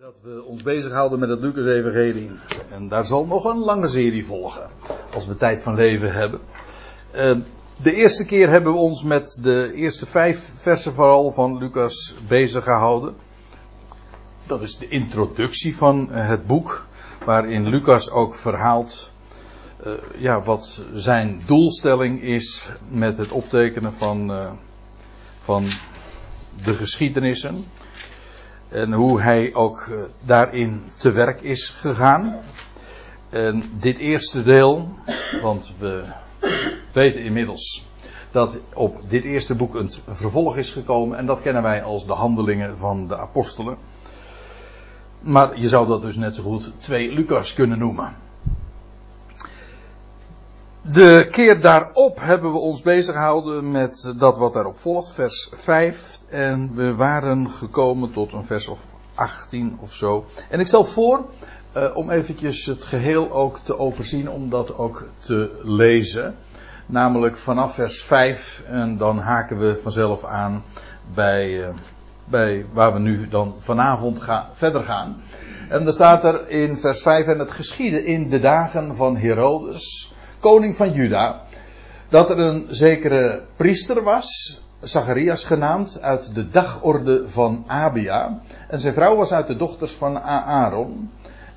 Dat we ons bezighouden met het Lucas-evangelie. En daar zal nog een lange serie volgen. Als we tijd van leven hebben. Uh, de eerste keer hebben we ons met de eerste vijf versen vooral van Lucas bezig gehouden. Dat is de introductie van het boek. Waarin Lucas ook verhaalt uh, ja, wat zijn doelstelling is met het optekenen van, van de geschiedenissen. En hoe hij ook uh, daarin te werk is gegaan. En dit eerste deel, want we weten inmiddels dat op dit eerste boek een vervolg is gekomen. En dat kennen wij als de handelingen van de apostelen. Maar je zou dat dus net zo goed twee Lucas kunnen noemen. De keer daarop hebben we ons bezig gehouden met dat wat daarop volgt, vers 5. En we waren gekomen tot een vers of 18 of zo. En ik stel voor uh, om eventjes het geheel ook te overzien, om dat ook te lezen. Namelijk vanaf vers 5 en dan haken we vanzelf aan bij, uh, bij waar we nu dan vanavond verder gaan. En dan staat er in vers 5 en het geschiedde in de dagen van Herodes, koning van Juda, dat er een zekere priester was, Zacharias genaamd, uit de dagorde van Abia. En zijn vrouw was uit de dochters van Aaron.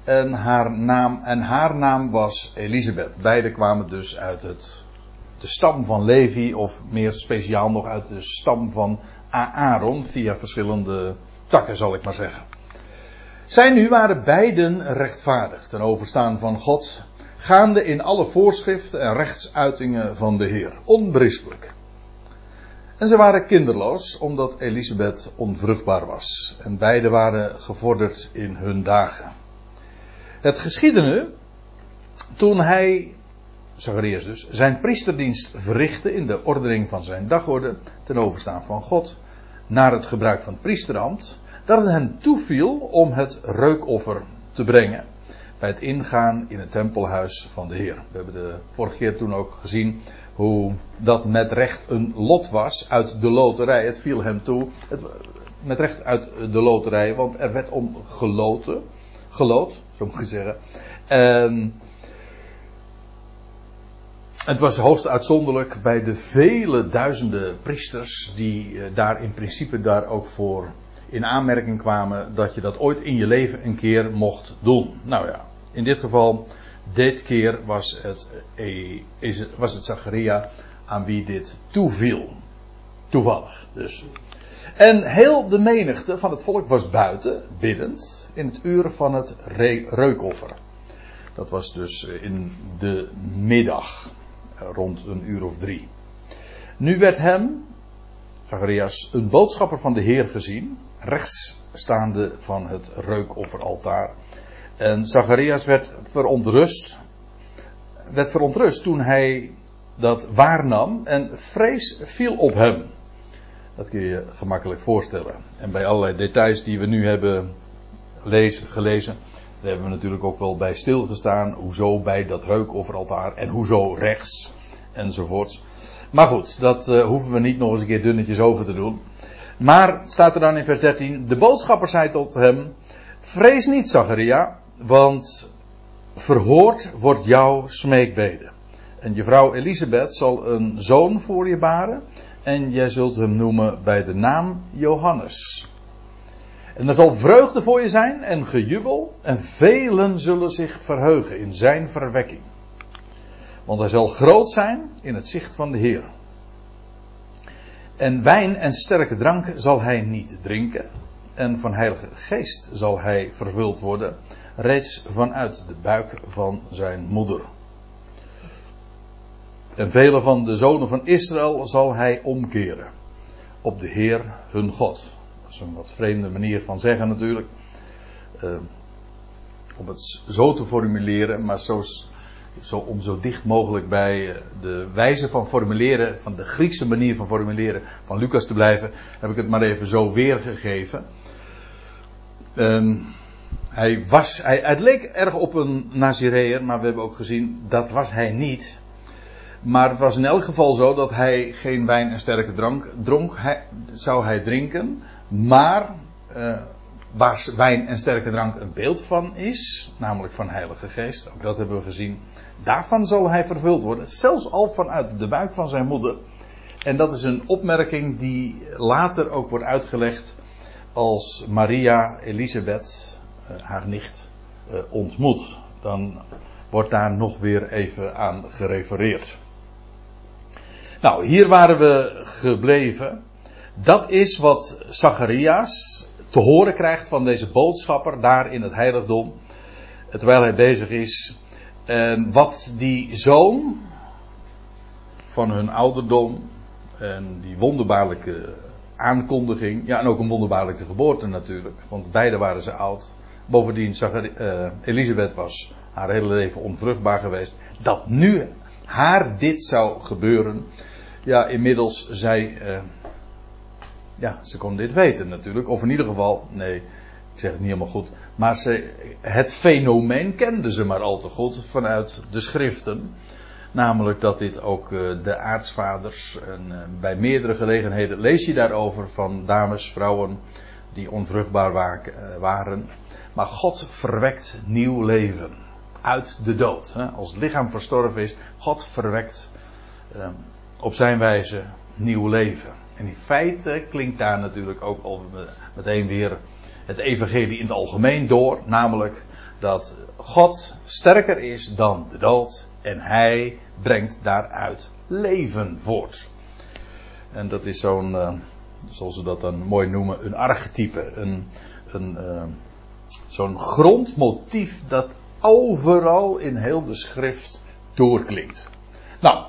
En haar naam, en haar naam was Elisabeth. Beide kwamen dus uit het, de stam van Levi, of meer speciaal nog uit de stam van Aaron, via verschillende takken zal ik maar zeggen. Zij nu waren beiden rechtvaardig ten overstaan van God, gaande in alle voorschriften en rechtsuitingen van de Heer, onberispelijk. En ze waren kinderloos, omdat Elisabeth onvruchtbaar was. En beide waren gevorderd in hun dagen. Het geschiedene, toen hij, Zacharias dus, zijn priesterdienst verrichtte in de ordening van zijn dagorde, ten overstaan van God, naar het gebruik van het priesterambt, dat het hem toeviel om het reukoffer te brengen bij het ingaan in het tempelhuis van de Heer. We hebben de vorige keer toen ook gezien hoe dat met recht een lot was uit de loterij. Het viel hem toe. Het, met recht uit de loterij, want er werd om geloten. Geloot, zo moet ik zeggen. En het was hoogst uitzonderlijk bij de vele duizenden priesters die daar in principe daar ook voor in aanmerking kwamen dat je dat ooit in je leven een keer mocht doen. Nou ja, in dit geval, dit keer was het, was het Zacharia aan wie dit toeviel. Toevallig dus. En heel de menigte van het volk was buiten, biddend, in het uur van het reukoffer. Dat was dus in de middag, rond een uur of drie. Nu werd hem, Zacharias, een boodschapper van de Heer gezien, rechts staande van het reukofferaltaar. En Zacharias werd verontrust, werd verontrust toen hij dat waarnam en vrees viel op hem. Dat kun je je gemakkelijk voorstellen. En bij allerlei details die we nu hebben lezen, gelezen, daar hebben we natuurlijk ook wel bij stilgestaan. Hoezo bij dat reukofferaltaar en hoezo rechts enzovoorts. Maar goed, dat uh, hoeven we niet nog eens een keer dunnetjes over te doen. Maar staat er dan in vers 13: De boodschapper zei tot hem: Vrees niet, Zacharia, want verhoord wordt jouw smeekbede. En je vrouw Elisabeth zal een zoon voor je baren. En jij zult hem noemen bij de naam Johannes. En er zal vreugde voor je zijn en gejubel. En velen zullen zich verheugen in zijn verwekking. Want hij zal groot zijn in het zicht van de Heer. En wijn en sterke drank zal hij niet drinken. En van Heilige Geest zal hij vervuld worden. Reeds vanuit de buik van zijn moeder. En vele van de zonen van Israël zal hij omkeren. Op de Heer hun God. Dat is een wat vreemde manier van zeggen natuurlijk. Uh, om het zo te formuleren, maar zo, zo, om zo dicht mogelijk bij de wijze van formuleren, van de Griekse manier van formuleren van Lucas te blijven, heb ik het maar even zo weergegeven. Um, hij was, hij, het leek erg op een Nazireër, maar we hebben ook gezien, dat was hij niet. Maar het was in elk geval zo dat hij geen wijn en sterke drank dronk. Zou hij drinken, maar uh, waar wijn en sterke drank een beeld van is, namelijk van Heilige Geest, ook dat hebben we gezien. Daarvan zal hij vervuld worden, zelfs al vanuit de buik van zijn moeder. En dat is een opmerking die later ook wordt uitgelegd als Maria Elisabeth, eh, haar nicht, eh, ontmoet. Dan wordt daar nog weer even aan gerefereerd. Nou, hier waren we gebleven. Dat is wat Zacharias te horen krijgt van deze boodschapper daar in het heiligdom. Terwijl hij bezig is. En wat die zoon van hun ouderdom en die wonderbaarlijke aankondiging. Ja, en ook een wonderbaarlijke geboorte natuurlijk. Want beide waren ze oud. Bovendien, uh, Elisabeth was haar hele leven onvruchtbaar geweest. Dat nu haar dit zou gebeuren. Ja, inmiddels zij. Uh, ja, ze kon dit weten natuurlijk. Of in ieder geval, nee, ik zeg het niet helemaal goed. Maar ze, het fenomeen kende ze maar al te goed vanuit de schriften. Namelijk dat dit ook uh, de aartsvaders, bij meerdere gelegenheden lees je daarover van dames, vrouwen die onvruchtbaar waren. Maar God verwekt nieuw leven uit de dood. Als het lichaam verstorven is, God verwekt uh, op zijn wijze nieuw leven. En in feite klinkt daar natuurlijk ook al meteen weer het evangelie in het algemeen door. Namelijk dat God sterker is dan de dood. En hij brengt daaruit leven voort. En dat is zo'n, uh, zoals ze dat dan mooi noemen, een archetype. Een, een, uh, zo'n grondmotief dat overal in heel de schrift doorklinkt. Nou,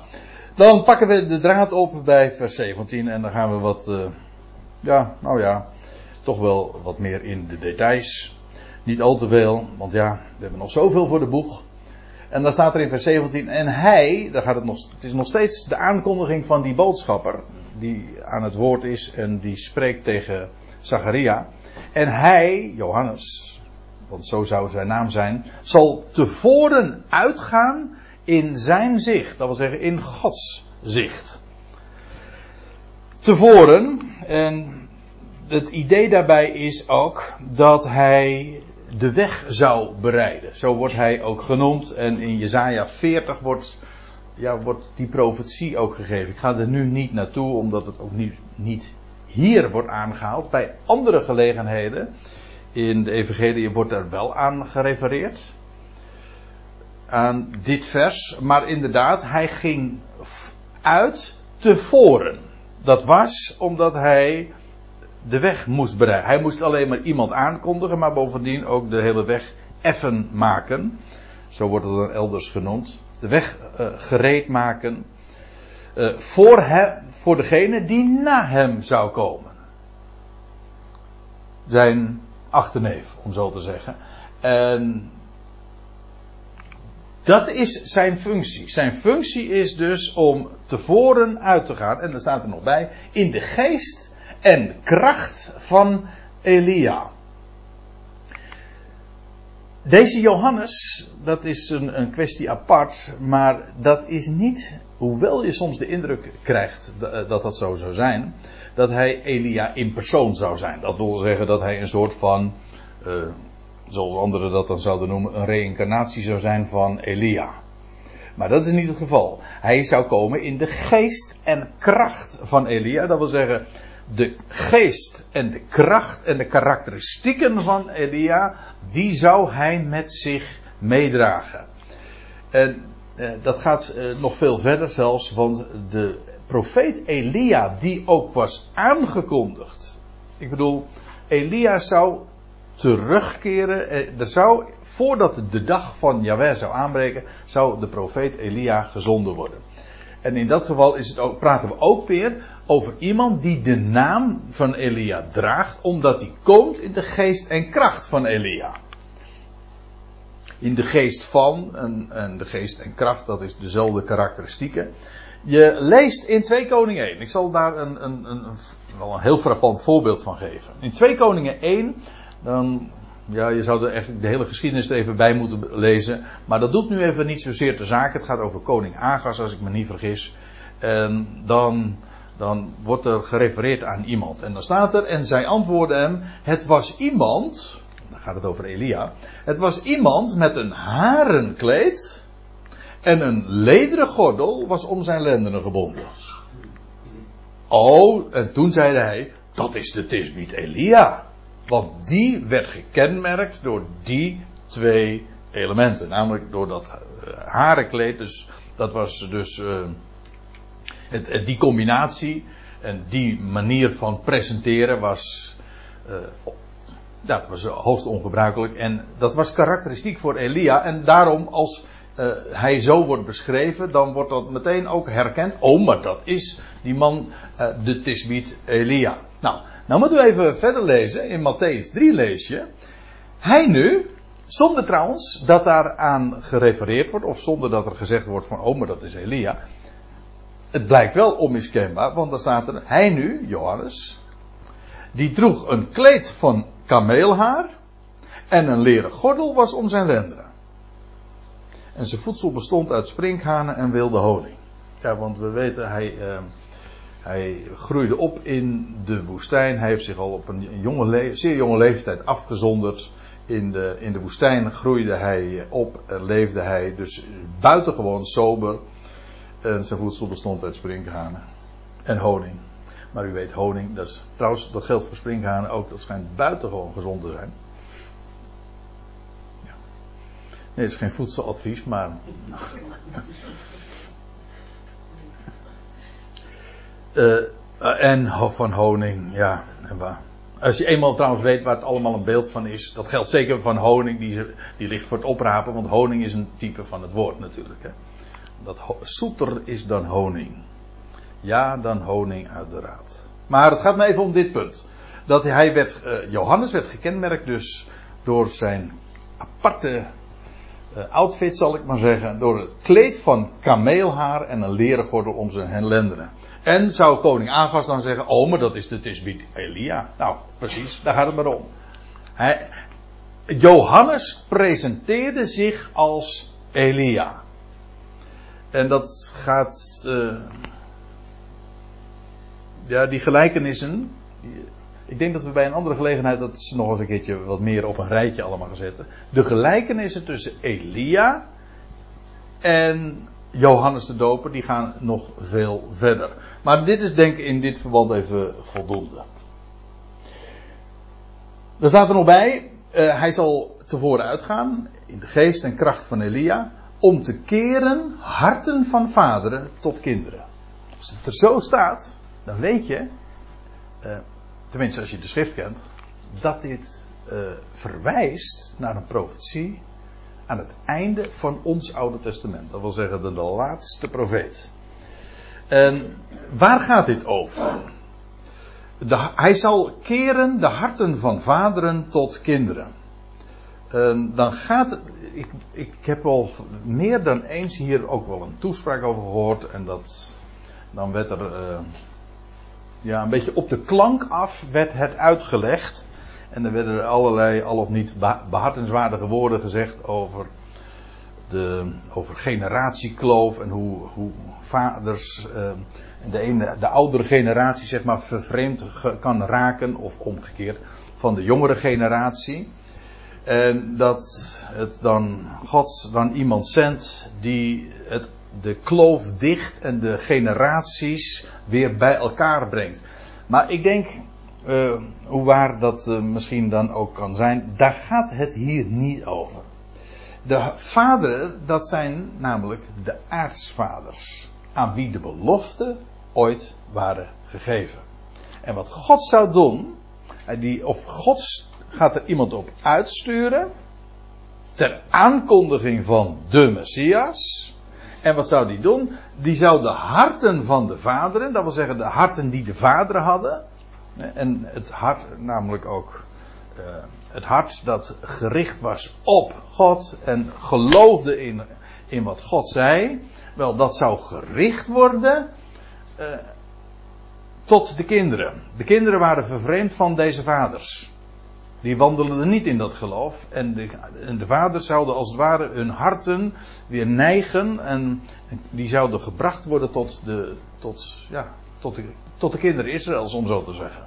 dan pakken we de draad op bij vers 17 en dan gaan we wat, uh, ja, nou ja, toch wel wat meer in de details. Niet al te veel, want ja, we hebben nog zoveel voor de boeg. En dan staat er in vers 17, en hij, daar gaat het nog, het is nog steeds de aankondiging van die boodschapper, die aan het woord is en die spreekt tegen Zacharia. En hij, Johannes, want zo zou zijn naam zijn, zal tevoren uitgaan in zijn zicht. Dat wil zeggen in Gods zicht. Tevoren, en het idee daarbij is ook dat hij de weg zou bereiden. Zo wordt hij ook genoemd. En in Jezaja 40 wordt, ja, wordt die profetie ook gegeven. Ik ga er nu niet naartoe, omdat het ook niet, niet hier wordt aangehaald. Bij andere gelegenheden in de Evangelie wordt er wel aan gerefereerd. Aan dit vers. Maar inderdaad, hij ging uit tevoren. Dat was omdat hij de weg moest bereiden. Hij moest alleen maar iemand aankondigen, maar bovendien ook de hele weg effen maken. Zo wordt het dan elders genoemd. De weg uh, gereed maken. Uh, voor, hem, voor degene die na hem zou komen. Zijn achterneef, om zo te zeggen. En dat is zijn functie. Zijn functie is dus om tevoren uit te gaan, en er staat er nog bij, in de geest en kracht van Elia. Deze Johannes, dat is een, een kwestie apart, maar dat is niet, hoewel je soms de indruk krijgt dat dat zo zou zijn, dat hij Elia in persoon zou zijn. Dat wil zeggen dat hij een soort van, uh, zoals anderen dat dan zouden noemen, een reïncarnatie zou zijn van Elia. Maar dat is niet het geval. Hij zou komen in de geest en kracht van Elia. Dat wil zeggen, de geest en de kracht en de karakteristieken van Elia, die zou hij met zich meedragen. En eh, dat gaat eh, nog veel verder zelfs, want de profeet Elia, die ook was aangekondigd. Ik bedoel, Elia zou terugkeren. Eh, er zou, voordat de dag van Jahweh zou aanbreken, zou de profeet Elia gezonden worden. En in dat geval is het ook, praten we ook weer over iemand die de naam van Elia draagt, omdat hij komt in de geest en kracht van Elia. In de geest van, en, en de geest en kracht, dat is dezelfde karakteristieken. Je leest in 2 Koningen 1. Ik zal daar een, een, een, wel een heel frappant voorbeeld van geven. In 2 Koningen 1, dan, ja, je zou er eigenlijk de hele geschiedenis er even bij moeten lezen. Maar dat doet nu even niet zozeer de zaak. Het gaat over koning Agas, als ik me niet vergis. En dan dan wordt er gerefereerd aan iemand. En dan staat er, en zij antwoordden hem, het was iemand, dan gaat het over Elia, het was iemand met een harenkleed en een lederen gordel was om zijn lendenen gebonden. Oh, en toen zei hij, dat is de Tisbiet Elia. Want die werd gekenmerkt door die twee elementen. Namelijk door dat uh, harenkleed. Dus dat was dus uh, het, het, die combinatie. En die manier van presenteren was. Uh, was hoogst ongebruikelijk. En dat was karakteristiek voor Elia. En daarom als uh, hij zo wordt beschreven, dan wordt dat meteen ook herkend. Oh, maar dat is die man, uh, de Tisbiet Elia. Nou, nou moeten we even verder lezen. In Matthäus 3 lees je. Hij nu, zonder trouwens dat daar aan gerefereerd wordt, of zonder dat er gezegd wordt van, oh, maar dat is Elia. Het blijkt wel onmiskenbaar, want dan staat er, hij nu, Johannes, die droeg een kleed van kameelhaar en een leren gordel was om zijn renderen. En zijn voedsel bestond uit sprinkhanen en wilde honing. Ja, want we weten, hij, uh, hij groeide op in de woestijn. Hij heeft zich al op een jonge zeer jonge leeftijd afgezonderd. In de, in de woestijn groeide hij op, leefde hij dus buitengewoon sober. En zijn voedsel bestond uit sprinkhanen en honing. Maar u weet, honing, dat trouwens, dat geldt voor sprinkhanen ook, dat schijnt buitengewoon gezond te zijn. Nee, het is geen voedseladvies, maar. uh, en van honing, ja. En. Als je eenmaal trouwens weet waar het allemaal een beeld van is, dat geldt zeker van honing, die, die ligt voor het oprapen, want honing is een type van het woord natuurlijk. Hè. Dat zoeter is dan honing. Ja, dan honing uiteraard. Maar het gaat me even om dit punt. Dat hij werd, uh, Johannes werd gekenmerkt dus door zijn aparte outfit, zal ik maar zeggen, door het kleed van kameelhaar en een leren gordel om zijn lendenen. En zou koning Agas dan zeggen, oh, maar dat is de Tisbiet Elia. Nou, precies, daar gaat het maar om. Johannes presenteerde zich als Elia. En dat gaat, uh, ja, die gelijkenissen, ik denk dat we bij een andere gelegenheid dat nog eens een keertje wat meer op een rijtje allemaal gaan zetten. De gelijkenissen tussen Elia en Johannes de Doper, die gaan nog veel verder. Maar dit is denk ik in dit verband even voldoende. Er staat er nog bij, uh, hij zal tevoren uitgaan in de geest en kracht van Elia, om te keren harten van vaderen tot kinderen. Als het er zo staat, dan weet je, uh, tenminste als je de schrift kent, dat dit uh, verwijst naar een profetie aan het einde van ons Oude Testament. Dat wil zeggen de, laatste profeet. En waar gaat dit over? De, hij zal keren de harten van vaderen tot kinderen. En dan gaat het. Ik, ik heb al meer dan eens hier ook wel een toespraak over gehoord. En dat. Dan werd er. Uh, ja, een beetje op de klank af werd het uitgelegd. En er werden er allerlei al of niet behartenswaardige woorden gezegd over, de, over generatiekloof en hoe, hoe vaders uh, de, ene, de oudere generatie zeg maar vervreemd kan raken of omgekeerd van de jongere generatie. En dat het dan God dan iemand zendt die het de kloof dicht en de generaties weer bij elkaar brengt. Maar ik denk, uh, hoe waar dat uh, misschien dan ook kan zijn, daar gaat het hier niet over. De vaderen, dat zijn namelijk de aartsvaders, aan wie de beloften ooit waren gegeven. En wat God zou doen, eh, die, of God gaat er iemand op uitsturen, ter aankondiging van de Messias, en wat zou die doen? Die zou de harten van de vaderen, dat wil zeggen de harten die de vaderen hadden. En het hart, namelijk ook uh, het hart dat gericht was op God en geloofde in, in wat God zei. Wel, dat zou gericht worden uh, tot de kinderen. De kinderen waren vervreemd van deze vaders. Die wandelden niet in dat geloof. En de, en de vaders zouden als het ware hun harten weer neigen. En, die zouden gebracht worden tot, de, tot, ja, tot de, tot de kinderen Israëls, om zo te zeggen.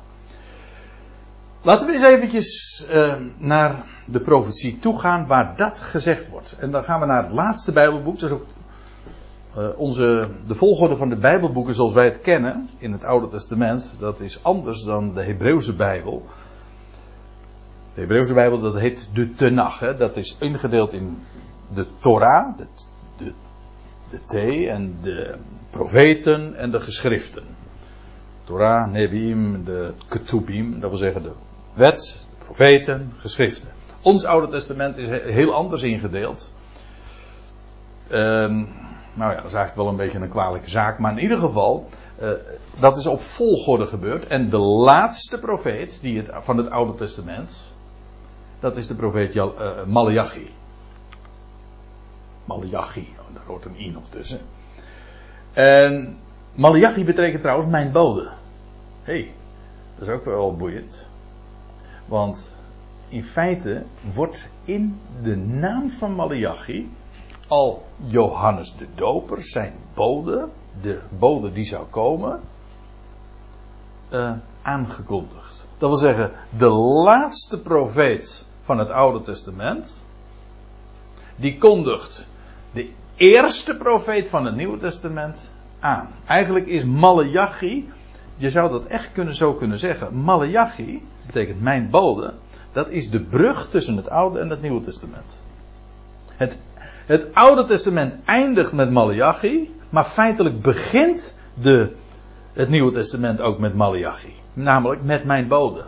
Laten we eens eventjes uh, naar de profetie toegaan waar dat gezegd wordt. En dan gaan we naar het laatste Bijbelboek. Dat is ook uh, onze, de volgorde van de Bijbelboeken zoals wij het kennen in het Oude Testament. Dat is anders dan de Hebreeuwse Bijbel. De Hebreeuwse Bijbel dat heet de Tenach. Hè? Dat is ingedeeld in de Torah, de, de, de T en de profeten en de geschriften. Torah, Nebiim, de Ketubim, dat wil zeggen de wet, de profeten, geschriften. Ons Oude Testament is heel anders ingedeeld. Um, nou ja, dat is eigenlijk wel een beetje een kwalijke zaak, maar in ieder geval, uh, dat is op volgorde gebeurd. En de laatste profeet die het, van het Oude Testament, dat is de profeet uh, Malachi. Malachi, oh, daar hoort een i nog tussen. En Malachi betekent trouwens mijn bode. Hey, dat is ook wel boeiend. Want in feite wordt in de naam van Malachi al Johannes de Doper, zijn bode, de bode die zou komen, uh, aangekondigd. Dat wil zeggen, de laatste profeet van het Oude Testament, die kondigt de eerste profeet van het Nieuwe Testament aan. Eigenlijk is Malachi, je zou dat echt kunnen, zo kunnen zeggen, Malachi, betekent mijn bode, dat is de brug tussen het Oude en het Nieuwe Testament. Het, het Oude Testament eindigt met Malachi, maar feitelijk begint de, het Nieuwe Testament ook met Malachi. Namelijk met mijn bode.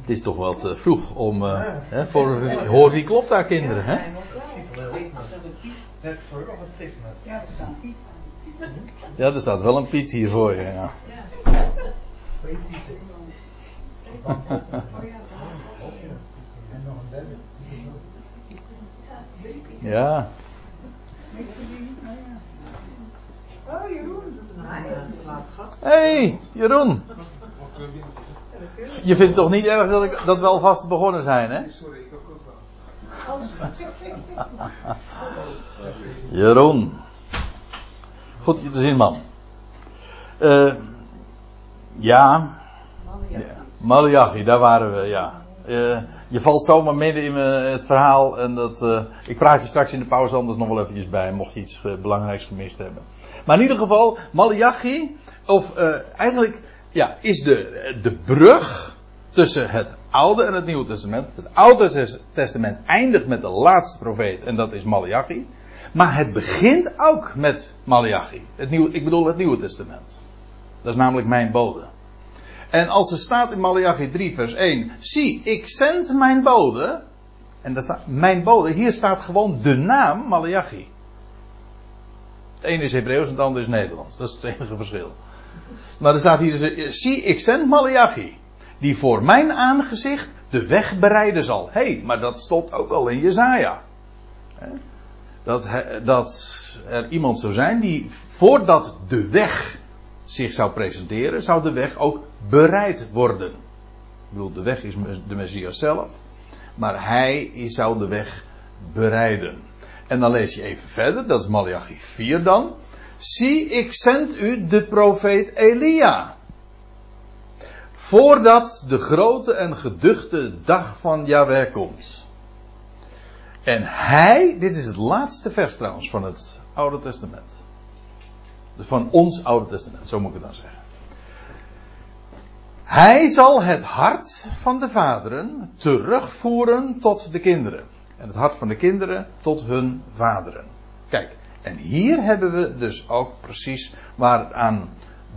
Het is toch wat vroeg om. Uh, hè, voor, hoor wie klopt daar kinderen, hè? Ja, er staat wel een Piet hier voor je. Ja. Ja. Oh, Jeroen. Hey, Jeroen. Je vindt het toch niet erg dat, ik, dat we alvast begonnen zijn, hè? Sorry, ik ook wel. Jeroen. Goed je te zien, man. Uh, ja. Malachi, daar waren we, ja. Uh, je valt zomaar midden in het verhaal en dat, uh, ik vraag je straks in de pauze anders nog wel eventjes bij, mocht je iets belangrijks gemist hebben. Maar in ieder geval, Malachi, of eigenlijk ja, is de, de brug tussen het Oude en het Nieuwe Testament. Het Oude Testament eindigt met de laatste profeet en dat is Malachi. Maar het begint ook met Malachi. Het nieuwe, ik bedoel het Nieuwe Testament. Dat is namelijk mijn bode. En als er staat in Malachi 3 vers 1. Zie, ik zend mijn bode. En daar staat mijn bode. Hier staat gewoon de naam Malachi. Het ene is Hebreeuws en het andere is Nederlands. Dat is het enige verschil. Maar er staat hier dus, zie ik zend Malachi, die voor mijn aangezicht de weg bereiden zal. Hé, hey, maar dat stond ook al in Jezaja. Dat, dat er iemand zou zijn die voordat de weg zich zou presenteren, zou de weg ook bereid worden. Ik bedoel, de weg is de Messias zelf, maar hij zou de weg bereiden. En dan lees je even verder, dat is Malachi 4 dan. Zie, ik zend u de profeet Elia. Voordat de grote en geduchte dag van Yahweh komt. En hij, dit is het laatste vers trouwens van het Oude Testament. Van ons Oude Testament, zo moet ik het dan zeggen. Hij zal het hart van de vaderen terugvoeren tot de kinderen. En het hart van de kinderen tot hun vaderen. Kijk, en hier hebben we dus ook precies waar aan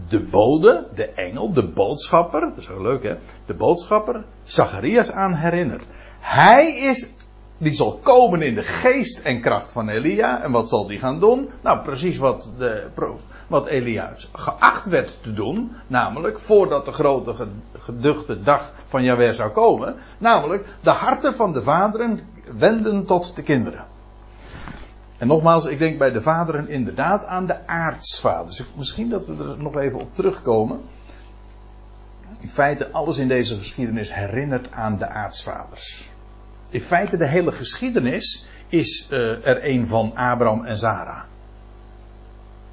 de bode, de engel, de boodschapper, dat is wel leuk hè, de boodschapper, Zacharias aan herinnert. Hij is, die zal komen in de geest en kracht van Elia. En wat zal die gaan doen? Nou, precies wat, de, wat Elia geacht werd te doen. Namelijk, voordat de grote geduchte dag van Jahweh zou komen. Namelijk, de harten van de vaderen wenden tot de kinderen. En nogmaals, ik denk bij de vaderen inderdaad aan de aartsvaders. Dus misschien dat we er nog even op terugkomen. in feite alles in deze geschiedenis herinnert aan de aartsvaders. In feite de hele geschiedenis is uh, er een van Abraham en Sarah.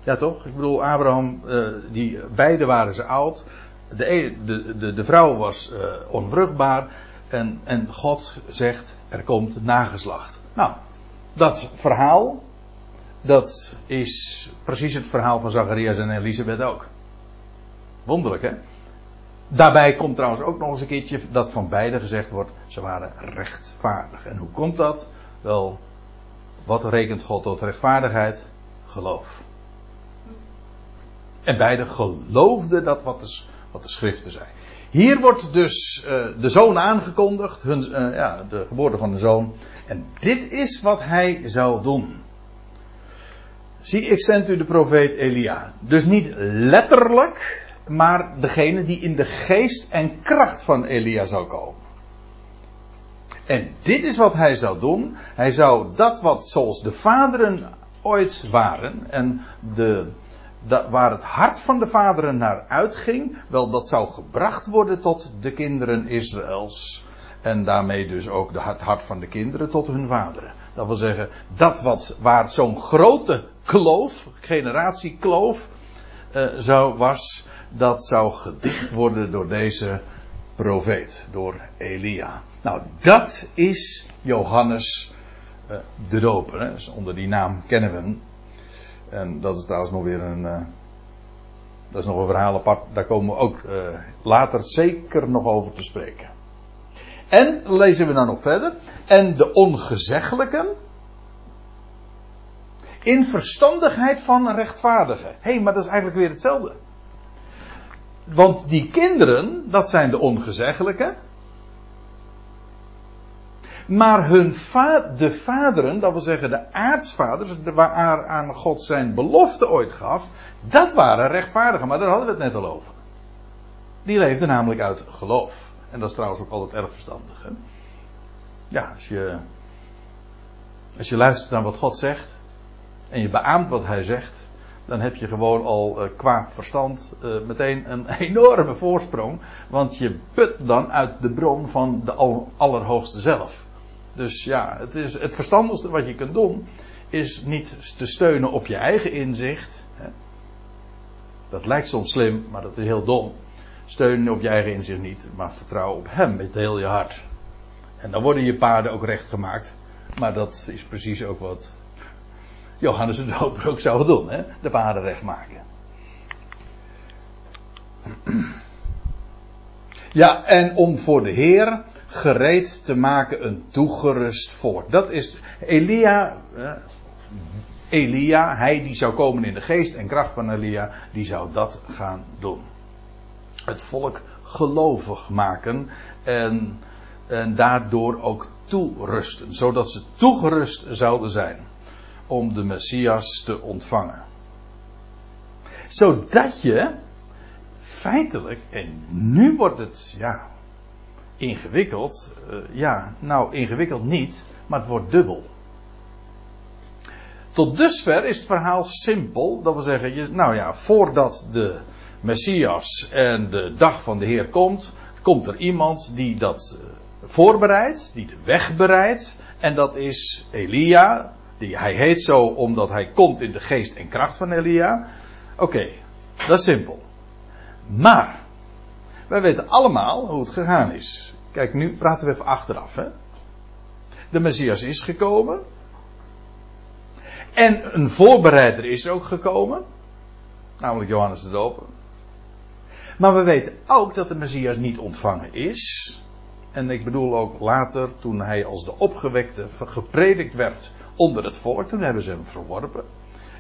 Ja toch? Ik bedoel, Abraham, uh, die, beide waren ze oud. De, de, de, de vrouw was uh, onvruchtbaar. En, en God zegt, er komt nageslacht. Nou, dat verhaal, dat is precies het verhaal van Zacharias en Elisabeth ook. Wonderlijk hè? Daarbij komt trouwens ook nog eens een keertje dat van beide gezegd wordt, ze waren rechtvaardig. En hoe komt dat? Wel, wat rekent God tot rechtvaardigheid? Geloof. En beide geloofden dat wat de, wat de schriften zei. Hier wordt dus uh, de zoon aangekondigd, hun, uh, ja, de geboorte van de zoon. En dit is wat hij zou doen. Zie, ik zend u de profeet Elia. Dus niet letterlijk, maar degene die in de geest en kracht van Elia zou komen. En dit is wat hij zou doen. Hij zou dat wat zoals de vaderen ooit waren en de, waar het hart van de vaderen naar uitging, wel dat zou gebracht worden tot de kinderen Israëls. En daarmee dus ook het hart van de kinderen tot hun vaderen. Dat wil zeggen, dat wat, waar zo'n grote kloof, generatiekloof, uh, zou, was, dat zou gedicht worden door deze profeet, door Elia. Nou, dat is Johannes uh, de Doper. Hè? Dus onder die naam kennen we hem. En dat is trouwens nog weer een. Uh, dat is nog een verhaal apart. Daar komen we ook later zeker nog over te spreken. En lezen we dan nog verder. En de ongezeggelijken. In verstandigheid van rechtvaardigen. Hé, hey, maar dat is eigenlijk weer hetzelfde. Want die kinderen, dat zijn de ongezeggelijke. Maar hun de vaderen, dat wil zeggen de aartsvaders, waar aan God zijn belofte ooit gaf, dat waren rechtvaardigen. Maar daar hadden we het net al over. Die leefden namelijk uit geloof. En dat is trouwens ook altijd erg verstandig. Hè? Ja, als je, als je luistert naar wat God zegt en je beaamt wat Hij zegt, dan heb je gewoon al uh, qua verstand uh, meteen een enorme voorsprong. Want je put dan uit de bron van de Allerhoogste zelf. Dus ja, het, is, het verstandigste wat je kunt doen, is niet te steunen op je eigen inzicht. Dat lijkt soms slim, maar dat is heel dom. Steunen op je eigen inzicht niet, maar vertrouw op Hem met heel je hart. En dan worden je paarden ook recht gemaakt. Maar dat is precies ook wat Johannes de Doper ook zou doen, hè? de paarden recht maken. Ja, en om voor de Heer gereed te maken een toegerust volk. Dat is Elia. Elia, hij die zou komen in de geest en kracht van Elia, die zou dat gaan doen. Het volk gelovig maken en, en daardoor ook toerusten, zodat ze toegerust zouden zijn om de Messias te ontvangen. Zodat je feitelijk, en nu wordt het, ja, ingewikkeld. Uh, ja, nou, ingewikkeld niet, maar het wordt dubbel. Tot dusver is het verhaal simpel. Dat wil zeggen, je, nou ja, voordat de Messias en de dag van de Heer komt, komt er iemand die dat uh, voorbereidt, die de weg bereidt. En dat is Elia. Die, hij heet zo omdat hij komt in de geest en kracht van Elia. Oké, dat is simpel. Maar, wij weten allemaal hoe het gegaan is. Kijk, nu praten we even achteraf. Hè? De Messias is gekomen. En een voorbereider is ook gekomen. Namelijk Johannes de Doper. Maar we weten ook dat de Messias niet ontvangen is. En ik bedoel ook later, toen hij als de opgewekte gepredikt werd onder het volk, toen hebben ze hem verworpen.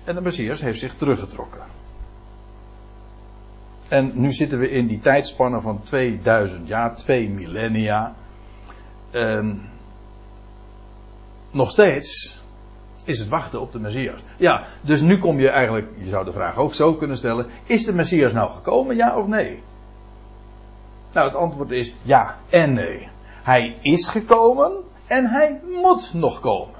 En de Messias heeft zich teruggetrokken. En nu zitten we in die tijdspanne van 2000 jaar, twee millennia. En nog steeds is het wachten op de Messias. Ja, dus nu kom je eigenlijk, je zou de vraag ook zo kunnen stellen: is de Messias nou gekomen, ja of nee? Nou, het antwoord is ja en nee. Hij is gekomen en hij moet nog komen.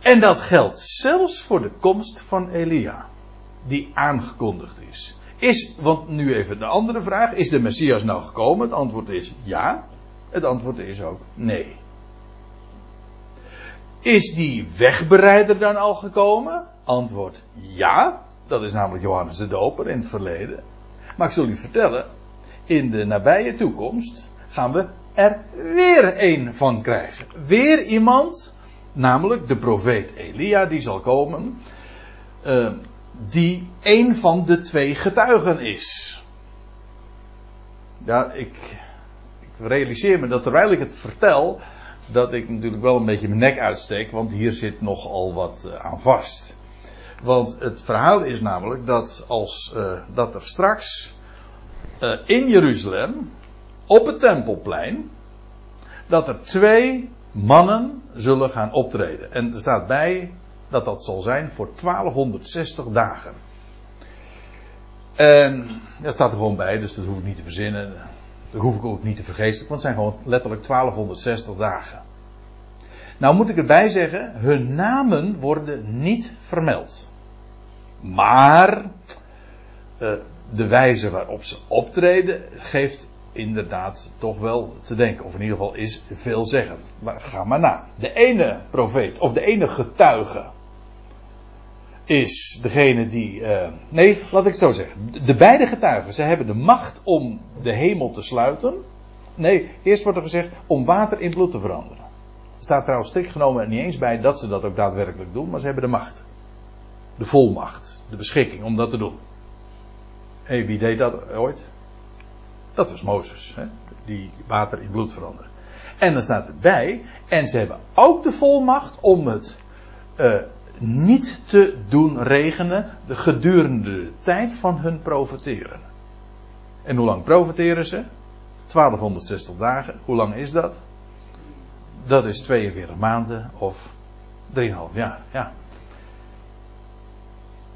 En dat geldt zelfs voor de komst van Elia die aangekondigd is. Is, want nu even de andere vraag. Is de Messias nou gekomen? Het antwoord is ja. Het antwoord is ook nee. Is die wegbereider dan al gekomen? Antwoord ja. Dat is namelijk Johannes de Doper in het verleden. Maar ik zal u vertellen, in de nabije toekomst gaan we er weer een van krijgen. Weer iemand, namelijk de profeet Elia, die zal komen, uh, die een van de twee getuigen is. Ja, ik, ik realiseer me dat terwijl ik het vertel, dat ik natuurlijk wel een beetje mijn nek uitsteek, want hier zit nogal wat uh, aan vast. Want het verhaal is namelijk dat als uh, dat er straks uh, in Jeruzalem op het tempelplein dat er twee mannen zullen gaan optreden. En er staat bij dat dat zal zijn voor 1260 dagen. En dat staat er gewoon bij, dus dat hoef ik niet te verzinnen. Dat hoef ik ook niet te vergeesten, want het zijn gewoon letterlijk 1260 dagen. Nou moet ik erbij zeggen, hun namen worden niet vermeld. Maar uh, de wijze waarop ze optreden geeft inderdaad toch wel te denken. Of in ieder geval is veelzeggend. Maar ga maar na. De ene profeet, of de ene getuige, is degene die. Uh, nee, laat ik het zo zeggen. De beide getuigen, ze hebben de macht om de hemel te sluiten. Nee, eerst wordt er gezegd om water in bloed te veranderen. Er staat trouwens strikt genomen niet eens bij dat ze dat ook daadwerkelijk doen, maar ze hebben de macht. De volmacht, de beschikking om dat te doen. Hé, hey, wie deed dat ooit? Dat was Mozes, hè? die water in bloed veranderde. En dan staat erbij, en ze hebben ook de volmacht om het uh, niet te doen regenen de gedurende de tijd van hun profeteren. En hoe lang profeteren ze? 1260 dagen. Hoe lang is dat? Dat is 42 maanden of 3,5 jaar. Ja.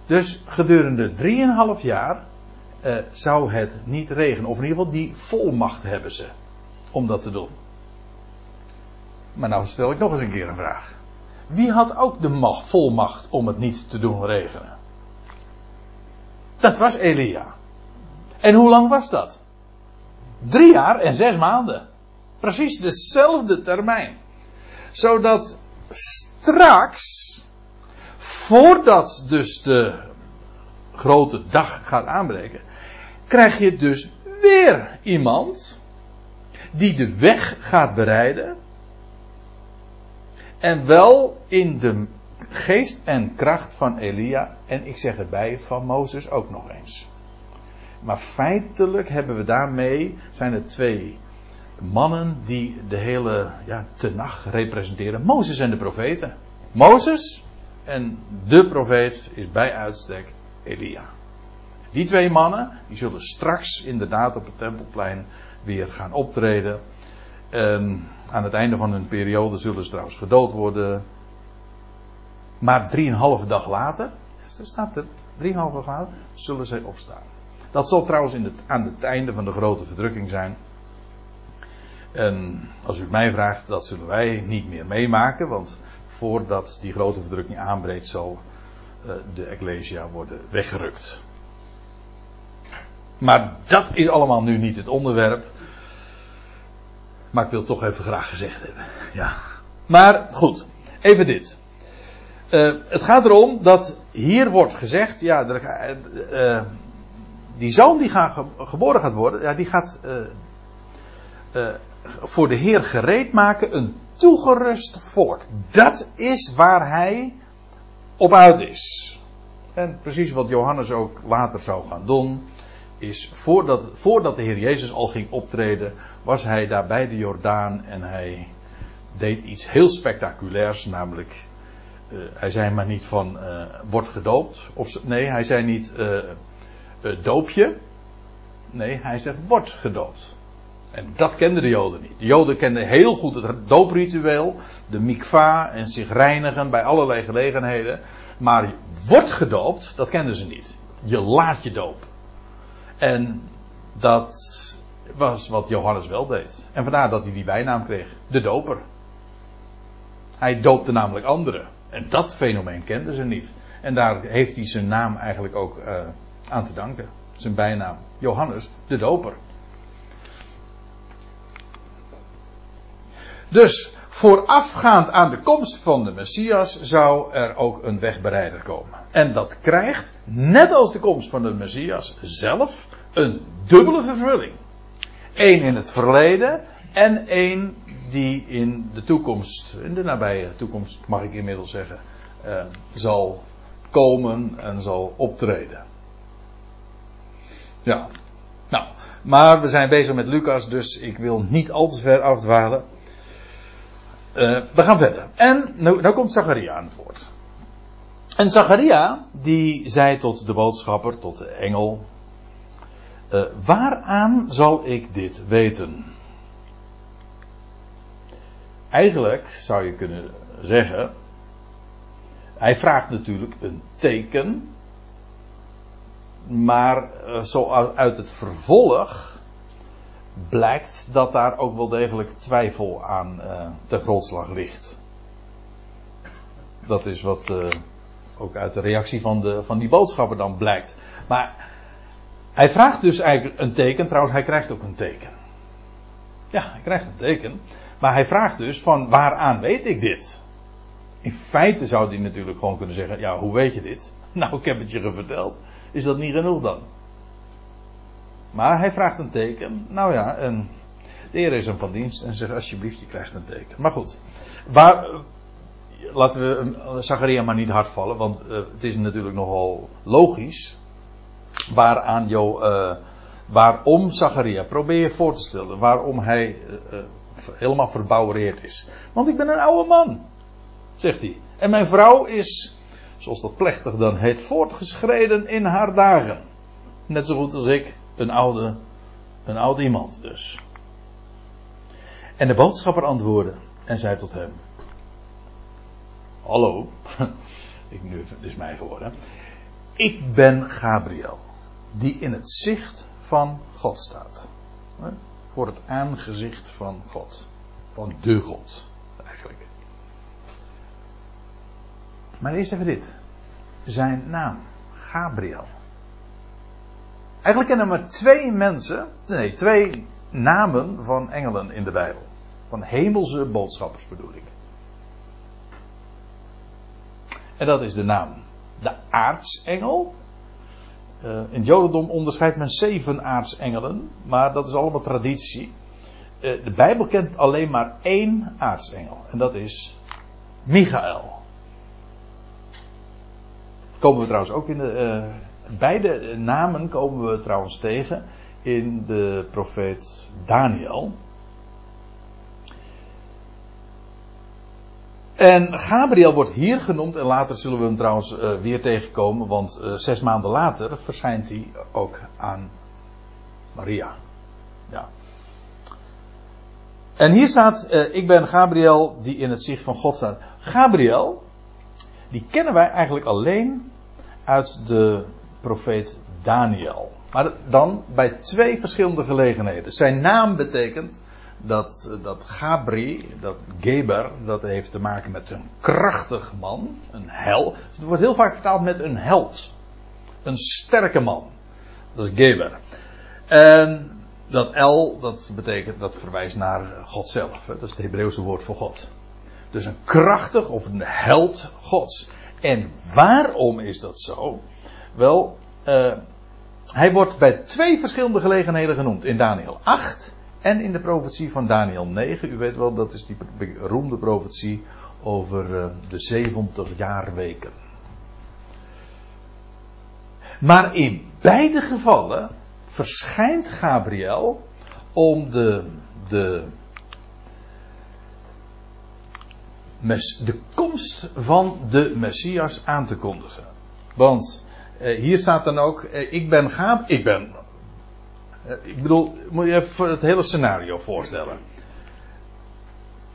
Dus gedurende 3,5 jaar uh, zou het niet regenen. Of in ieder geval die volmacht hebben ze om dat te doen. Maar nou stel ik nog eens een keer een vraag. Wie had ook de macht, volmacht om het niet te doen regenen? Dat was Elia. En hoe lang was dat? Drie jaar en zes maanden. Precies dezelfde termijn. Zodat straks, voordat dus de grote dag gaat aanbreken, krijg je dus weer iemand die de weg gaat bereiden. En wel in de geest en kracht van Elia. En ik zeg erbij van Mozes ook nog eens. Maar feitelijk hebben we daarmee, zijn er twee mannen die de hele ja, tenag representeren. Mozes en de profeten. Mozes en de profeet is bij uitstek Elia. Die twee mannen, die zullen straks inderdaad op het tempelplein weer gaan optreden. En aan het einde van hun periode zullen ze trouwens gedood worden. Maar drieënhalve dag later, zo staat er, drieënhalve dag later, zullen zij opstaan. Dat zal trouwens in het, aan het einde van de grote verdrukking zijn. En als u mij vraagt, dat zullen wij niet meer meemaken, want voordat die grote verdrukking aanbreekt, zal uh, de Ecclesia worden weggerukt. Maar dat is allemaal nu niet het onderwerp. Maar ik wil het toch even graag gezegd hebben. Ja. Maar goed, even dit. Uh, het gaat erom dat hier wordt gezegd, ja, er, uh, die zoon die gaat, geboren gaat worden, ja, die gaat voor de Heer gereed maken een toegerust volk. Dat is waar hij op uit is. En precies wat Johannes ook later zou gaan doen is voordat, voordat de Heer Jezus al ging optreden, was hij daar bij de Jordaan en hij deed iets heel spectaculairs, namelijk uh, hij zei maar niet van uh, wordt gedoopt, of nee, hij zei niet uh, doopje, nee, hij zegt wordt gedoopt. En dat kenden de Joden niet. De Joden kenden heel goed het doopritueel, de mikva en zich reinigen bij allerlei gelegenheden. Maar wordt gedoopt, dat kenden ze niet. Je laat je dopen. En dat was wat Johannes wel deed. En vandaar dat hij die bijnaam kreeg. De doper. Hij doopte namelijk anderen. En dat fenomeen kenden ze niet. En daar heeft hij zijn naam eigenlijk ook uh, aan te danken. Zijn bijnaam. Johannes de Doper. Dus voorafgaand aan de komst van de Messias zou er ook een wegbereider komen. En dat krijgt, net als de komst van de Messias zelf, een dubbele vervulling. Eén in het verleden en één die in de toekomst, in de nabije toekomst mag ik inmiddels zeggen, eh, zal komen en zal optreden. Ja, nou, maar we zijn bezig met Lucas, dus ik wil niet al te ver afdwalen. Uh, we gaan verder. En nu, nou komt Zacharia aan het woord. En Zacharia, die zei tot de boodschapper, tot de engel, uh, waaraan zal ik dit weten? Eigenlijk zou je kunnen zeggen, hij vraagt natuurlijk een teken, maar uh, zo uit het vervolg blijkt dat daar ook wel degelijk twijfel aan uh, ten grondslag ligt. Dat is wat uh, ook uit de reactie van, de, van die boodschapper dan blijkt. Maar hij vraagt dus eigenlijk een teken. Trouwens, hij krijgt ook een teken. Ja, hij krijgt een teken. Maar hij vraagt dus van waaraan weet ik dit? In feite zou hij natuurlijk gewoon kunnen zeggen: Ja, hoe weet je dit? Nou, ik heb het je verteld. Is dat niet genoeg dan? Maar hij vraagt een teken. Nou ja, de Heer is hem van dienst en zegt: Alsjeblieft, je krijgt een teken. Maar goed, waar, laten we Zacharia maar niet hard vallen, want uh, het is natuurlijk nogal logisch waaraan uh, waarom Zacharia, probeer je voor te stellen, waarom hij uh, helemaal verbouwereerd is. Want ik ben een oude man, zegt hij. En mijn vrouw is, zoals dat plechtig dan heet, voortgeschreden in haar dagen. Net zo goed als ik, een oude, een oud iemand dus. En de boodschapper antwoordde en zei tot hem: Hallo, ik nu, het is mij geworden. Ik ben Gabriel, die in het zicht van God staat. Voor het aangezicht van God. Van de God, eigenlijk. Maar eerst even dit. Zijn naam, Gabriel. Eigenlijk kennen we maar twee mensen, nee, twee namen van engelen in de Bijbel. Van hemelse boodschappers bedoel ik. En dat is de naam de aartsengel. Uh, in het Jodendom onderscheidt men zeven aartsengelen, maar dat is allemaal traditie. Uh, de Bijbel kent alleen maar één aartsengel, en dat is Michael. Komen we trouwens ook in de. Uh, beide namen komen we trouwens tegen in de profeet Daniel. En Gabriel wordt hier genoemd, en later zullen we hem trouwens uh, weer tegenkomen, want uh, zes maanden later verschijnt hij ook aan Maria. Ja. En hier staat, uh, ik ben Gabriel die in het zicht van God staat. Gabriel, die kennen wij eigenlijk alleen uit de profeet Daniel. Maar dan bij twee verschillende gelegenheden. Zijn naam betekent dat, dat Gabri, dat Geber, dat heeft te maken met een krachtig man, een hel. Het wordt heel vaak vertaald met een held. Een sterke man. Dat is Geber. En dat El, dat betekent, dat verwijst naar God zelf. Hè? Dat is het Hebreeuwse woord voor God. Dus een krachtig of een held Gods. En waarom is dat zo? Wel, uh, hij wordt bij twee verschillende gelegenheden genoemd. In Daniel 8 en in de profetie van Daniel 9. U weet wel, dat is die beroemde profetie over uh, de 70 jaarweken. Maar in beide gevallen verschijnt Gabriel om de, de, de komst van de Messias aan te kondigen. Want hier staat dan ook, uh, ik ben Gab, ik ben eh, ik bedoel, moet je even het hele scenario voorstellen.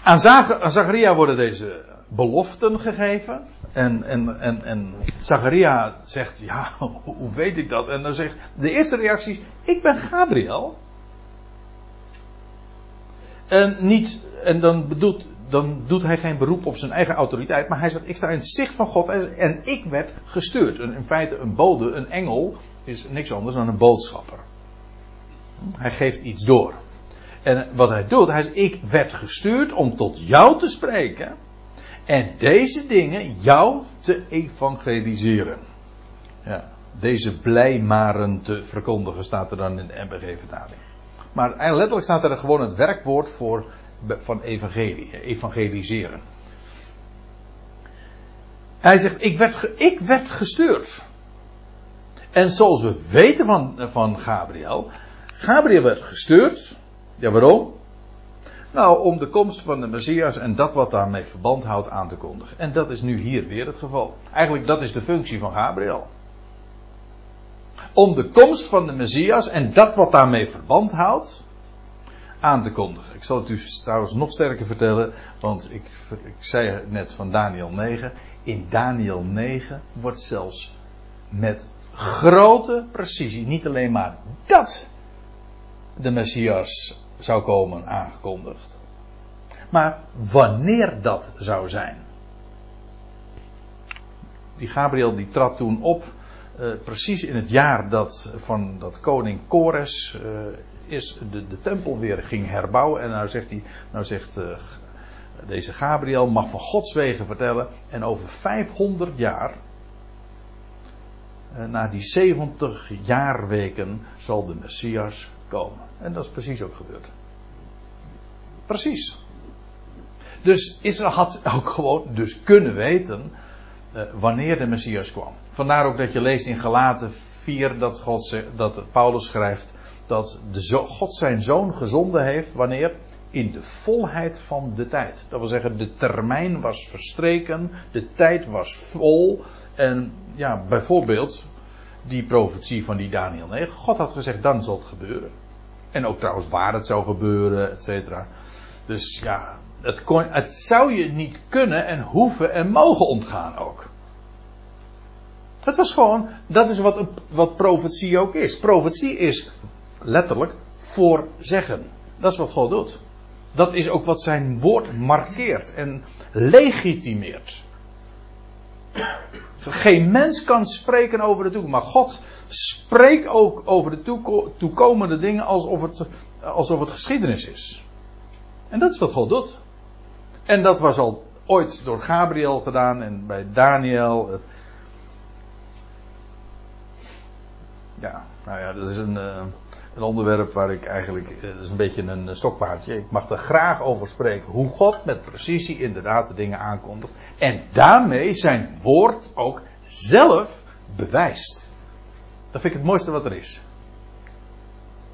Aan, Zacharia worden deze beloften gegeven. En, en, en, en Zacharia zegt, ja, hoe weet ik dat? En dan zegt de eerste reactie, ik ben Gabriel. En, niet, en dan bedoelt dan doet hij geen beroep op zijn eigen autoriteit, maar hij zegt: Ik sta in het zicht van God en ik werd gestuurd. in feite, een bode, een engel, is niks anders dan een boodschapper. Hij geeft iets door. En wat hij doet, hij zegt: Ik werd gestuurd om tot jou te spreken en deze dingen jou te evangeliseren. Ja, deze blijmaren te verkondigen, staat er dan in de MBG-vertaling. Maar letterlijk staat er gewoon het werkwoord voor van evangelie, evangeliseren. Hij zegt, ik werd, ik werd gestuurd. En zoals we weten van, van Gabriel, Gabriel werd gestuurd. Ja, waarom? Nou, om de komst van de Messias en dat wat daarmee verband houdt aan te kondigen. En dat is nu hier weer het geval. Eigenlijk, dat is de functie van Gabriel. Om de komst van de Messias en dat wat daarmee verband houdt, aan te kondigen. Ik zal het u trouwens nog sterker vertellen, want ik, ik zei net van Daniel 9. In Daniel 9 wordt zelfs met grote precisie, niet alleen maar dat de Messias zou komen aangekondigd, maar wanneer dat zou zijn. Die Gabriel die trad toen op, uh, precies in het jaar dat van dat koning Kores uh, is de, de tempel weer ging herbouwen. En nou zegt, hij, nou zegt uh, deze Gabriel mag van Gods wegen vertellen. En over 500 jaar, uh, na die 70 jaarweken, zal de Messias komen. En dat is precies ook gebeurd. Precies. Dus Israël had ook gewoon dus kunnen weten uh, wanneer de Messias kwam. Vandaar ook dat je leest in Galaten 4 dat, God, dat Paulus schrijft dat de God zijn zoon gezonden heeft wanneer? In de volheid van de tijd. Dat wil zeggen, de termijn was verstreken, de tijd was vol. En ja, bijvoorbeeld die profetie van die Daniel 9. God had gezegd, dan zal het gebeuren. En ook trouwens waar het zou gebeuren, et cetera. Dus ja, het, het zou je niet kunnen en hoeven en mogen ontgaan ook. Het was gewoon, dat is wat, wat profetie ook is. Profetie is letterlijk voorzeggen. Dat is wat God doet. Dat is ook wat zijn woord markeert en legitimeert. Geen mens kan spreken over de toekomst, maar God spreekt ook over de toekomende dingen alsof het, alsof het geschiedenis is. En dat is wat God doet. En dat was al ooit door Gabriel gedaan en bij Daniel. Ja, nou ja, dat is een. Uh, een onderwerp waar ik eigenlijk, eh, dat is een beetje een stokpaardje, ik mag er graag over spreken. Hoe God met precisie inderdaad de dingen aankondigt. En daarmee zijn woord ook zelf bewijst. Dat vind ik het mooiste wat er is.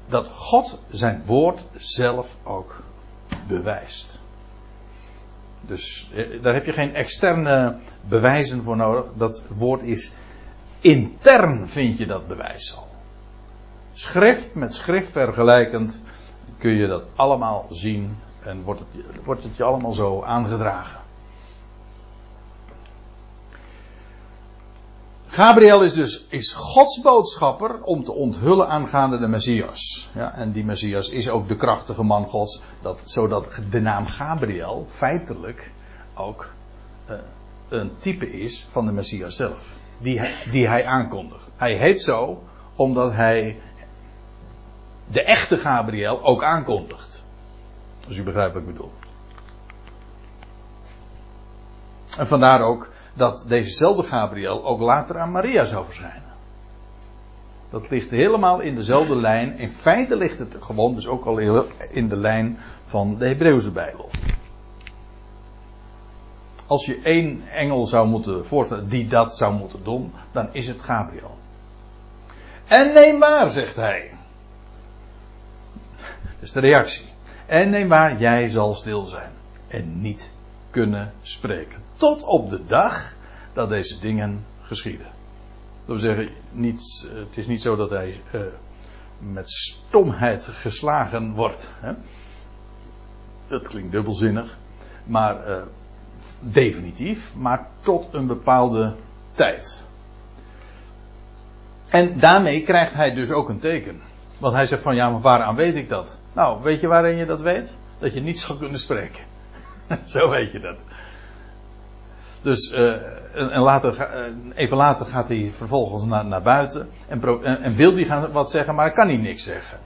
Dat God zijn woord zelf ook bewijst. Dus eh, daar heb je geen externe bewijzen voor nodig. Dat woord is intern, vind je dat bewijs al schrift met schrift vergelijkend, kun je dat allemaal zien en wordt het, wordt het je allemaal zo aangedragen. Gabriel is dus is Gods boodschapper om te onthullen aangaande de Messias. Ja, en die Messias is ook de krachtige man Gods, dat, zodat de naam Gabriel feitelijk ook uh, een type is van de Messias zelf. Die die hij aankondigt. Hij heet zo omdat hij de echte Gabriel ook aankondigt. Als u begrijpt wat ik bedoel. En vandaar ook dat dezezelfde Gabriel ook later aan Maria zou verschijnen. Dat ligt helemaal in dezelfde lijn. In feite ligt het gewoon dus ook al in de lijn van de Hebreeuwse Bijbel. Als je één engel zou moeten voorstellen die dat zou moeten doen, dan is het Gabriel. En neem waar, zegt hij. Is de reactie. En neem waar, jij zal stil zijn. En niet kunnen spreken. Tot op de dag dat deze dingen geschieden. Dat wil zeggen, het is niet zo dat hij uh, met stomheid geslagen wordt. Hè? Dat klinkt dubbelzinnig. Maar uh, definitief. Maar tot een bepaalde tijd. En daarmee krijgt hij dus ook een teken. Want hij zegt van ja, maar waaraan weet ik dat? Nou, weet je waarin je dat weet? Dat je niet zal kunnen spreken. Zo weet je dat. Dus, uh, en later, even later gaat hij vervolgens naar, naar buiten. En, en, wil hij gaan wat zeggen, maar kan hij niks zeggen.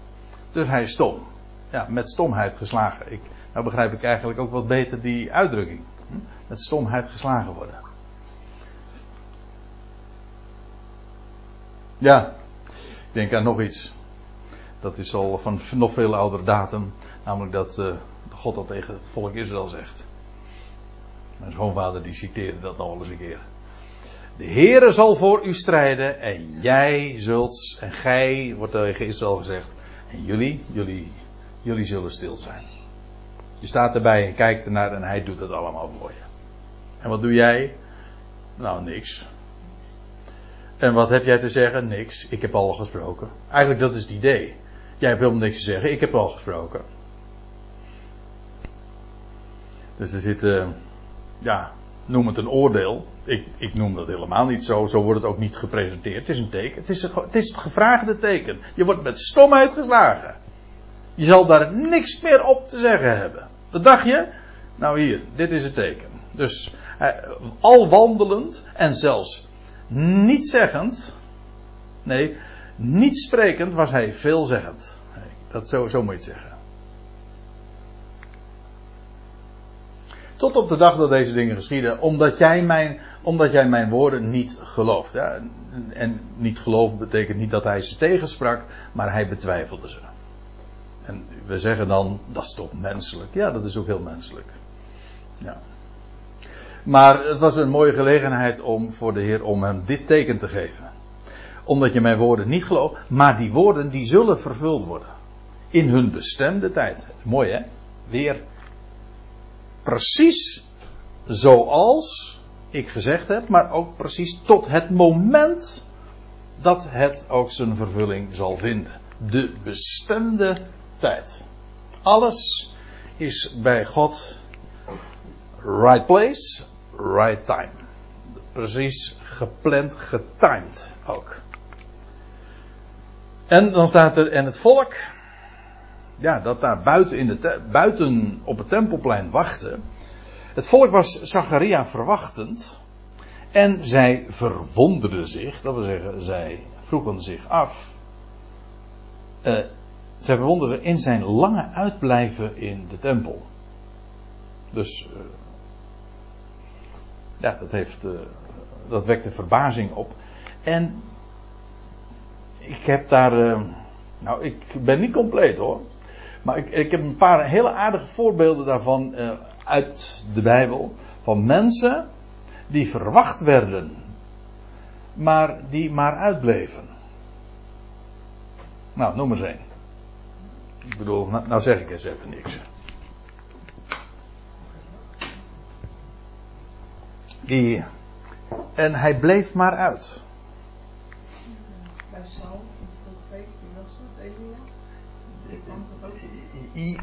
Dus hij is stom. Ja, met stomheid geslagen. Ik, nou begrijp ik eigenlijk ook wat beter die uitdrukking. Hm? Met stomheid geslagen worden. Ja, ik denk aan nog iets. Dat is al van nog veel oudere datum. Namelijk dat uh, God dat tegen het volk Israël zegt. Mijn schoonvader die citeerde dat nog wel eens een keer. De Heere zal voor u strijden en jij zult, en gij, wordt tegen Israël gezegd, en jullie, jullie, jullie zullen stil zijn. Je staat erbij en kijkt ernaar en hij doet het allemaal voor je. En wat doe jij? Nou, niks. En wat heb jij te zeggen? Niks. Ik heb al gesproken. Eigenlijk dat is het idee. Jij hebt helemaal niks te zeggen. Ik heb al gesproken. Dus er zit, uh, ja, noem het een oordeel. Ik, ik noem dat helemaal niet zo. Zo wordt het ook niet gepresenteerd. Het is een teken. Het is, het is het gevraagde teken. Je wordt met stomheid geslagen. Je zal daar niks meer op te zeggen hebben. Dat dacht je? Nou hier, dit is het teken. Dus uh, al wandelend en zelfs niet zeggend, nee, niet sprekend was hij veelzeggend. Dat zo, zo moet je het zeggen. Tot op de dag dat deze dingen geschieden, omdat jij mijn, omdat jij mijn woorden niet gelooft. En niet geloven betekent niet dat hij ze tegensprak, maar hij betwijfelde ze. En we zeggen dan, dat is toch menselijk? Ja, dat is ook heel menselijk. Ja. Maar het was een mooie gelegenheid om voor de Heer om hem dit teken te geven. Omdat je mijn woorden niet gelooft, maar die woorden die zullen vervuld worden. In hun bestemde tijd. Mooi hè? Weer precies zoals ik gezegd heb, maar ook precies tot het moment dat het ook zijn vervulling zal vinden. De bestemde tijd. Alles is bij God right place, right time. Precies gepland, getimed ook. En dan staat er, en het volk, ja, dat daar buiten, in de buiten op het tempelplein wachtte. Het volk was Zacharia verwachtend. En zij verwonderden zich, dat wil zeggen, zij vroegen zich af. Uh, zij verwonderden in zijn lange uitblijven in de tempel. Dus uh, ja, dat, heeft, uh, dat wekte verbazing op. En ik heb daar. Uh, nou, ik ben niet compleet hoor. Maar ik, ik heb een paar hele aardige voorbeelden daarvan uh, uit de Bijbel. Van mensen die verwacht werden, maar die maar uitbleven. Nou, noem eens één. Ik bedoel, nou, nou zeg ik eens even niks. Die, en hij bleef maar uit. Was? Elia?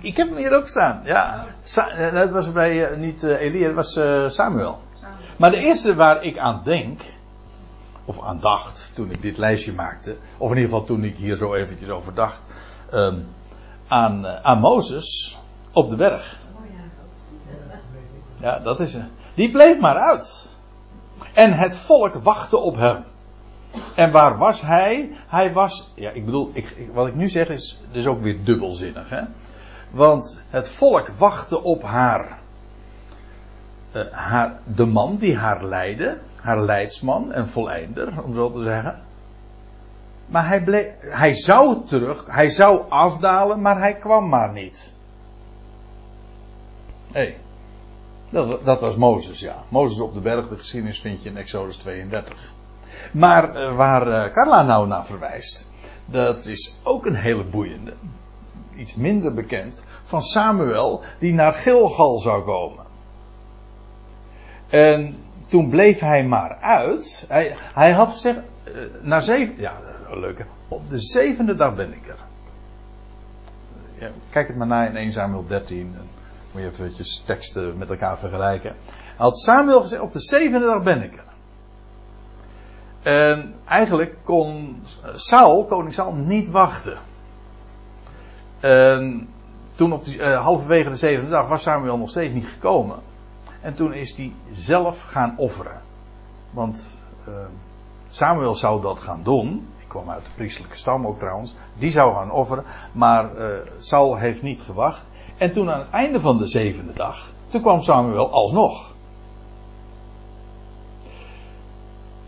Ik heb hem hier ook staan, ja. Sa dat was bij uh, niet uh, Elia, dat was uh, Samuel. Samuel. Maar de eerste waar ik aan denk, of aan dacht toen ik dit lijstje maakte, of in ieder geval toen ik hier zo eventjes over dacht, um, aan, aan Mozes op de berg. Ja, dat is. Die bleef maar uit. En het volk wachtte op hem. En waar was hij? Hij was. Ja, ik bedoel, ik, wat ik nu zeg is, is ook weer dubbelzinnig. Hè? Want het volk wachtte op haar, uh, haar. De man die haar leidde. Haar leidsman en voleinder, om zo te zeggen. Maar hij, bleef, hij zou terug, hij zou afdalen, maar hij kwam maar niet. Hé. Dat, dat, was Mozes, ja. Mozes op de berg, de geschiedenis vind je in Exodus 32. Maar uh, waar uh, Carla nou naar verwijst, dat is ook een hele boeiende, iets minder bekend, van Samuel die naar Gilgal zou komen. En toen bleef hij maar uit. Hij, hij had gezegd, uh, na zeven, ja, op de zevende dag ben ik er. Ja, kijk het maar na in 1 Samuel 13. Moet je eventjes teksten met elkaar vergelijken. Had Samuel gezegd, op de zevende dag ben ik er. En eigenlijk kon Saul, koning Saul, niet wachten. En toen op die, uh, halverwege de zevende dag was Samuel nog steeds niet gekomen. En toen is hij zelf gaan offeren. Want uh, Samuel zou dat gaan doen. Ik kwam uit de priestelijke stam ook trouwens. Die zou gaan offeren. Maar uh, Saul heeft niet gewacht. En toen aan het einde van de zevende dag. Toen kwam Samuel alsnog.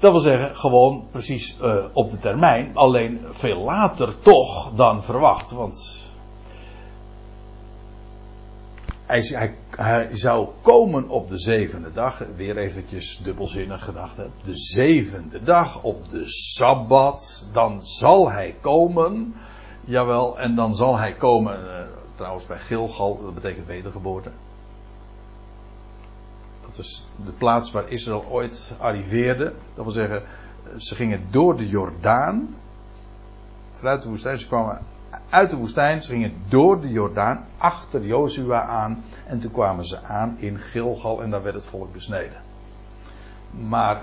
Dat wil zeggen, gewoon precies uh, op de termijn. Alleen veel later toch dan verwacht. Want hij, hij, hij, zou komen op de zevende dag. Weer eventjes dubbelzinnig gedacht. De zevende dag op de Sabbat. Dan zal hij komen. Jawel, en dan zal hij komen. Uh, trouwens bij Gilgal, dat betekent wedergeboorte. Dat is de plaats waar Israël ooit arriveerde. Dat wil zeggen, ze gingen door de Jordaan. Vanuit de woestijn. Ze kwamen uit de woestijn. Ze gingen door de Jordaan achter Jozua aan. En toen kwamen ze aan in Gilgal en daar werd het volk besneden. Maar,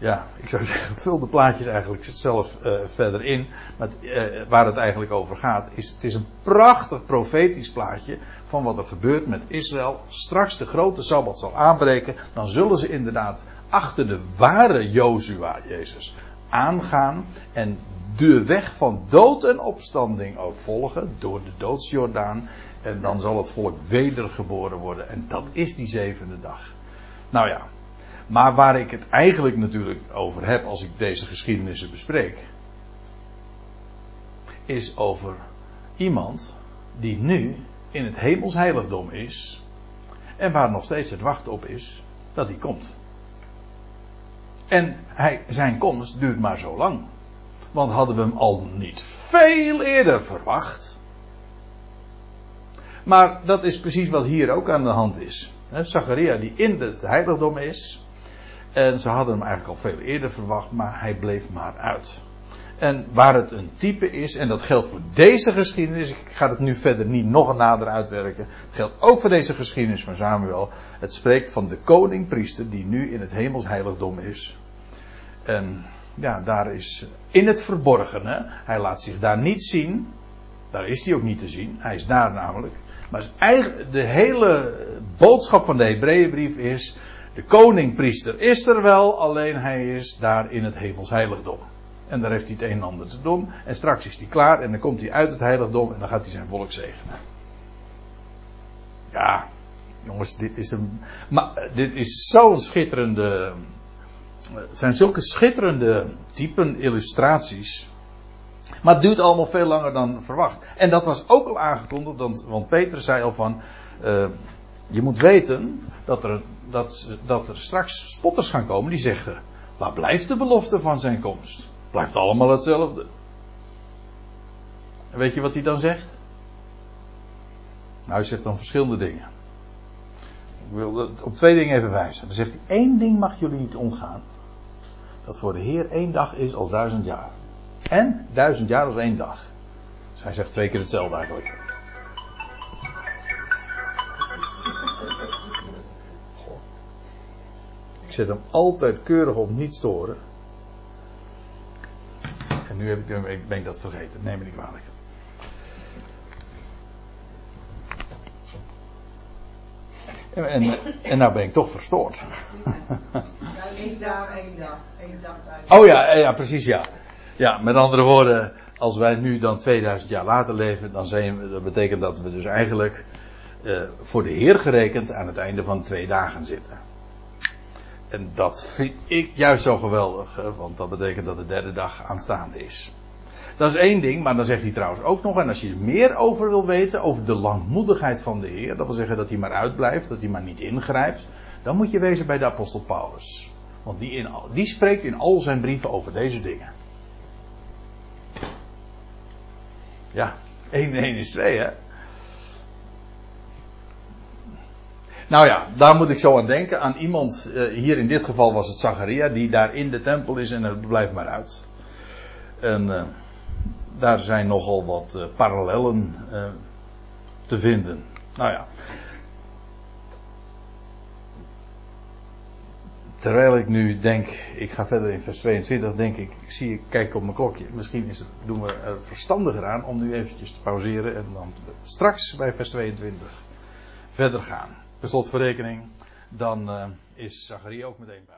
ja, ik zou zeggen, vul de plaatjes eigenlijk zelf uh, verder in. Maar uh, waar het eigenlijk over gaat, is het is een prachtig profetisch plaatje van wat er gebeurt met Israël. Straks de grote Sabbat zal aanbreken. Dan zullen ze inderdaad achter de ware Jozua, Jezus, aangaan. En de weg van dood en opstanding ook volgen. Door de doodsjordaan. En dan zal het volk wedergeboren worden. En dat is die zevende dag. Nou ja. Maar waar ik het eigenlijk natuurlijk over heb als ik deze geschiedenissen bespreek. Is over iemand die nu in het hemels heiligdom is. En waar nog steeds het wachten op is dat hij komt. En hij, zijn komst duurt maar zo lang. Want hadden we hem al niet veel eerder verwacht. Maar dat is precies wat hier ook aan de hand is. Zacharia die in het heiligdom is. En ze hadden hem eigenlijk al veel eerder verwacht, maar hij bleef maar uit. En waar het een type is, en dat geldt voor deze geschiedenis, ik ga het nu verder niet nog nader uitwerken. Het geldt ook voor deze geschiedenis van Samuel. Het spreekt van de koning-priester die nu in het hemels heiligdom is. En ja, daar is in het verborgene. Hij laat zich daar niet zien. Daar is hij ook niet te zien. Hij is daar namelijk. Maar de hele boodschap van de Hebreeënbrief is: de koning-priester is er wel, alleen hij is daar in het hemels heiligdom. En daar heeft hij het een en ander te doen. En straks is hij klaar en dan komt hij uit het heiligdom en dan gaat hij zijn volk zegenen. Ja, jongens, dit is een. Maar dit is zo'n schitterende het zijn zulke schitterende typen illustraties. Maar het duurt allemaal veel langer dan verwacht. En dat was ook al aangekondigd, want Peter zei al van. Uh, je moet weten dat er, dat, dat er straks spotters gaan komen die zeggen. Waar blijft de belofte van zijn komst? Blijft allemaal hetzelfde. En weet je wat hij dan zegt? Nou, hij zegt dan verschillende dingen. Ik wil op twee dingen even wijzen. Dan zegt hij: één ding mag jullie niet omgaan dat voor de Heer één dag is als duizend jaar. En duizend jaar als één dag. Dus hij zegt twee keer hetzelfde eigenlijk. Zet hem altijd keurig op niet storen. En nu heb ik, ik ben ik dat vergeten. Neem me niet kwalijk. En, en, en nou ben ik toch verstoord. Eén dag, één dag. Één dag oh ja, ja, precies ja. Ja, met andere woorden, als wij nu dan 2000 jaar later leven, dan zijn we, dat betekent dat we dus eigenlijk uh, voor de Heer gerekend aan het einde van twee dagen zitten. En dat vind ik juist zo geweldig, want dat betekent dat de derde dag aanstaande is. Dat is één ding, maar dan zegt hij trouwens ook nog, en als je er meer over wil weten, over de langmoedigheid van de Heer, dat wil zeggen dat hij maar uitblijft, dat hij maar niet ingrijpt, dan moet je wezen bij de apostel Paulus. Want die, in, die spreekt in al zijn brieven over deze dingen. Ja, 1 en 1 is 2, hè? Nou ja, daar moet ik zo aan denken. Aan iemand, uh, hier in dit geval was het Zacharia, die daar in de tempel is en het blijft maar uit. En uh, daar zijn nogal wat uh, parallellen te vinden. Nou ja, terwijl ik nu denk, ik ga verder in vers 22, denk ik, ik zie, ik kijk op mijn klokje. Misschien is het, doen we er verstandiger aan om nu eventjes te pauzeren en dan straks bij vers 22 verder gaan. Per slot verrekening, dan uh, is Zacharie ook meteen.